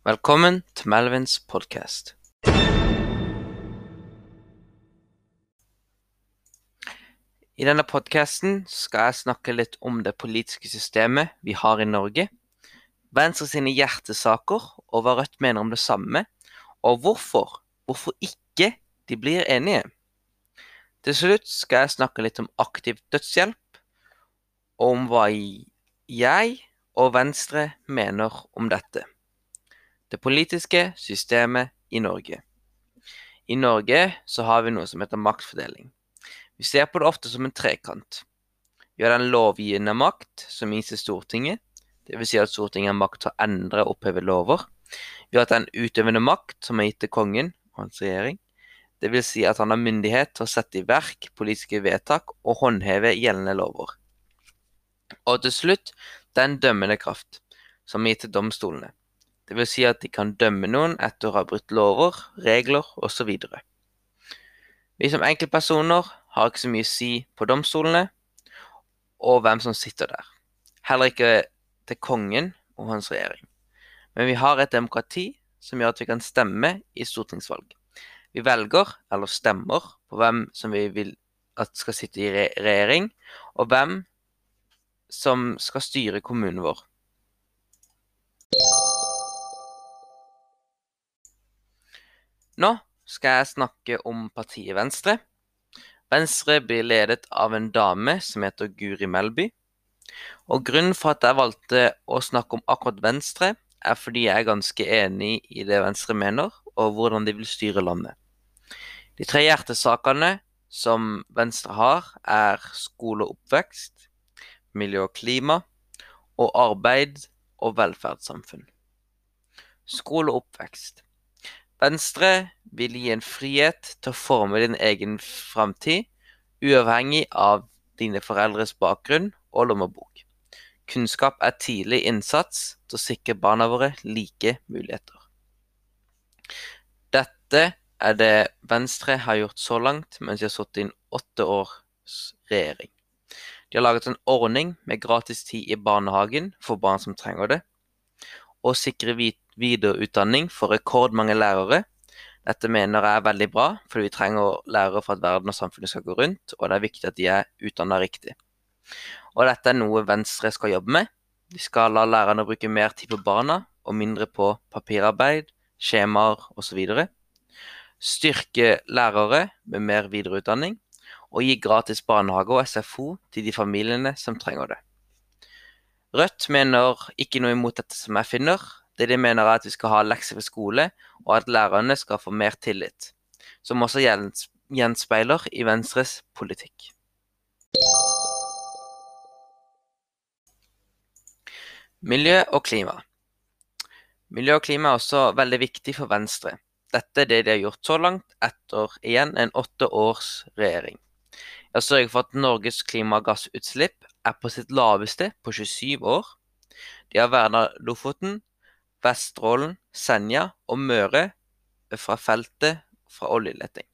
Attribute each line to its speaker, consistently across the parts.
Speaker 1: Velkommen til Melvins podkast. I denne podkasten skal jeg snakke litt om det politiske systemet vi har i Norge, Venstre sine hjertesaker og hva Rødt mener om det samme, og hvorfor, hvorfor ikke de blir enige. Til slutt skal jeg snakke litt om aktiv dødshjelp, og om hva jeg og Venstre mener om dette. Det politiske systemet i Norge. I Norge så har vi noe som heter maktfordeling. Vi ser på det ofte som en trekant. Vi har den lovgivende makt, som gis til Stortinget. Dvs. Si at Stortinget har makt til å endre og oppheve lover. Vi har den utøvende makt, som er gitt til kongen og hans regjering. Dvs. Si at han har myndighet til å sette i verk politiske vedtak og håndheve gjeldende lover. Og til slutt den dømmende kraft, som er gitt til domstolene. Dvs. Si at de kan dømme noen etter å ha brutt lover, regler osv. Vi som enkeltpersoner har ikke så mye å si på domstolene og hvem som sitter der. Heller ikke til kongen og hans regjering. Men vi har et demokrati som gjør at vi kan stemme i stortingsvalg. Vi velger, eller stemmer, på hvem som vi vil at skal sitte i regjering, og hvem som skal styre kommunen vår. Nå skal jeg snakke om partiet Venstre. Venstre blir ledet av en dame som heter Guri Melby. Og Grunnen for at jeg valgte å snakke om akkurat Venstre, er fordi jeg er ganske enig i det Venstre mener, og hvordan de vil styre landet. De tre hjertesakene som Venstre har, er skole og oppvekst, miljø og klima, og arbeid og velferdssamfunn. Skole og oppvekst. Venstre vil gi en frihet til å forme din egen framtid, uavhengig av dine foreldres bakgrunn og lommebok. Kunnskap er tidlig innsats til å sikre barna våre like muligheter. Dette er det Venstre har gjort så langt mens de har sittet i en åtte års regjering. De har laget en ordning med gratis tid i barnehagen for barn som trenger det, og sikre videreutdanning for rekordmange lærere. Dette mener jeg er veldig bra, fordi vi trenger lærere for at verden og samfunnet skal gå rundt, og det er viktig at de er utdanna riktig. Og dette er noe Venstre skal jobbe med. De skal la lærerne bruke mer tid på barna og mindre på papirarbeid, skjemaer osv. Styrke lærere med mer videreutdanning, og gi gratis barnehage og SFO til de familiene som trenger det. Rødt mener ikke noe imot dette som jeg finner, det de mener er at vi skal ha lekser ved skole, og at lærerne skal få mer tillit. Som også gjenspeiler i Venstres politikk. Miljø og klima. Miljø og klima er også veldig viktig for Venstre. Dette er det de har gjort så langt, etter igjen en åtte års regjering. Jeg sørger for at Norges klimagassutslipp er på sitt laveste på 27 år. De har verna Lofoten, Vesterålen, Senja og Møre fra feltet fra oljeleting.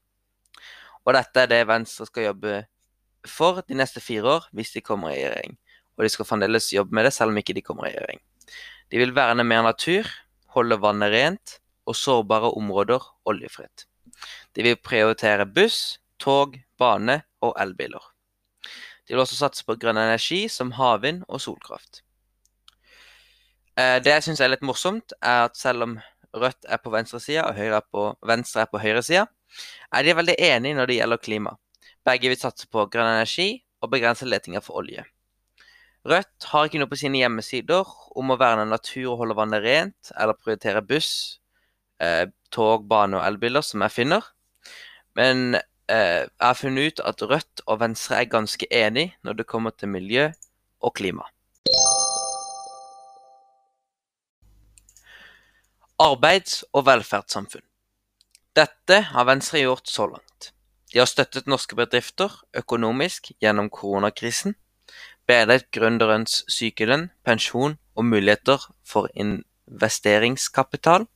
Speaker 1: Og dette er det Venstre skal jobbe for de neste fire år hvis de kommer i regjering. Og de skal fremdeles jobbe med det selv om ikke de kommer i regjering. De vil verne mer natur, holde vannet rent og sårbare områder oljefritt. De vil prioritere buss, tog, bane og elbiler. De vil også satse på grønn energi som havvind og solkraft. Eh, det jeg syns er litt morsomt, er at selv om Rødt er på venstresida og Høyre er på, Venstre er på høyresida, er de veldig enige når det gjelder klima. Begge vil satse på grønn energi og begrense letinga for olje. Rødt har ikke noe på sine hjemmesider om å verne natur og holde vannet rent, eller prioritere buss, eh, tog, bane og elbiler, som jeg finner. Men eh, jeg har funnet ut at Rødt og Venstre er ganske enige når det kommer til miljø og klima. Arbeids- og velferdssamfunn. Dette har Venstre gjort så langt. De har støttet norske bedrifter økonomisk gjennom koronakrisen, bedret gründerens sykelønn, pensjon og muligheter for investeringskapital.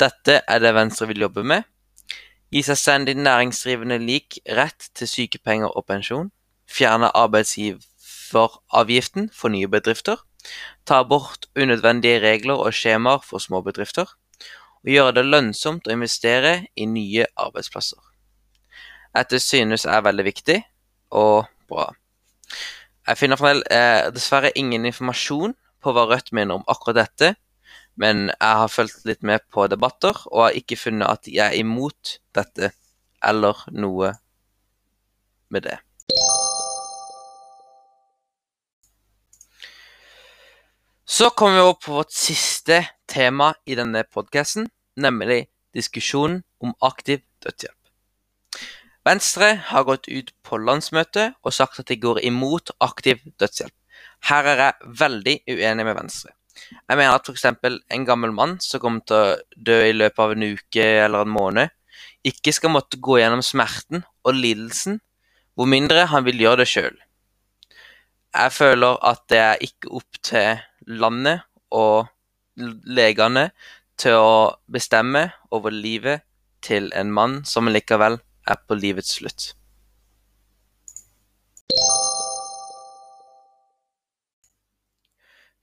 Speaker 1: Dette er det Venstre vil jobbe med. Gi selvstendig næringsdrivende lik rett til sykepenger og pensjon. Fjerne arbeidsgiveravgiften for nye bedrifter. Ta bort unødvendige regler og skjemaer for småbedrifter, og gjøre det lønnsomt å investere i nye arbeidsplasser. Dette synes jeg er veldig viktig og bra. Jeg finner eh, dessverre ingen informasjon på hva Rødt mener om akkurat dette, men jeg har fulgt litt med på debatter og har ikke funnet at de er imot dette eller noe med det. Så kommer vi opp på vårt siste tema i denne podkasten, nemlig diskusjonen om aktiv dødshjelp. Venstre har gått ut på landsmøtet og sagt at de går imot aktiv dødshjelp. Her er jeg veldig uenig med Venstre. Jeg mener at f.eks. en gammel mann som kommer til å dø i løpet av en uke eller en måned, ikke skal måtte gå gjennom smerten og lidelsen, hvor mindre han vil gjøre det sjøl. Jeg føler at det er ikke opp til landet og legene til å bestemme over livet til en mann som likevel er på livets slutt.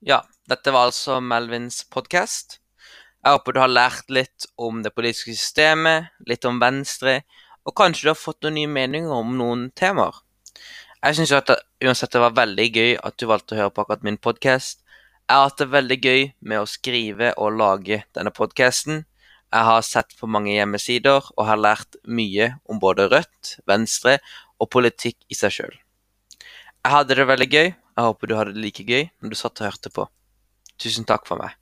Speaker 1: Ja, dette var altså Melvins podkast. Jeg håper du har lært litt om det politiske systemet, litt om Venstre, og kanskje du har fått noen nye meninger om noen temaer. Jeg syns uansett det var veldig gøy at du valgte å høre på akkurat min podkast. Jeg har hatt det veldig gøy med å skrive og lage denne podkasten. Jeg har sett på mange hjemmesider og har lært mye om både Rødt, Venstre og politikk i seg sjøl. Jeg hadde det veldig gøy. Jeg håper du hadde det like gøy når du satt og hørte på. Tusen takk for meg.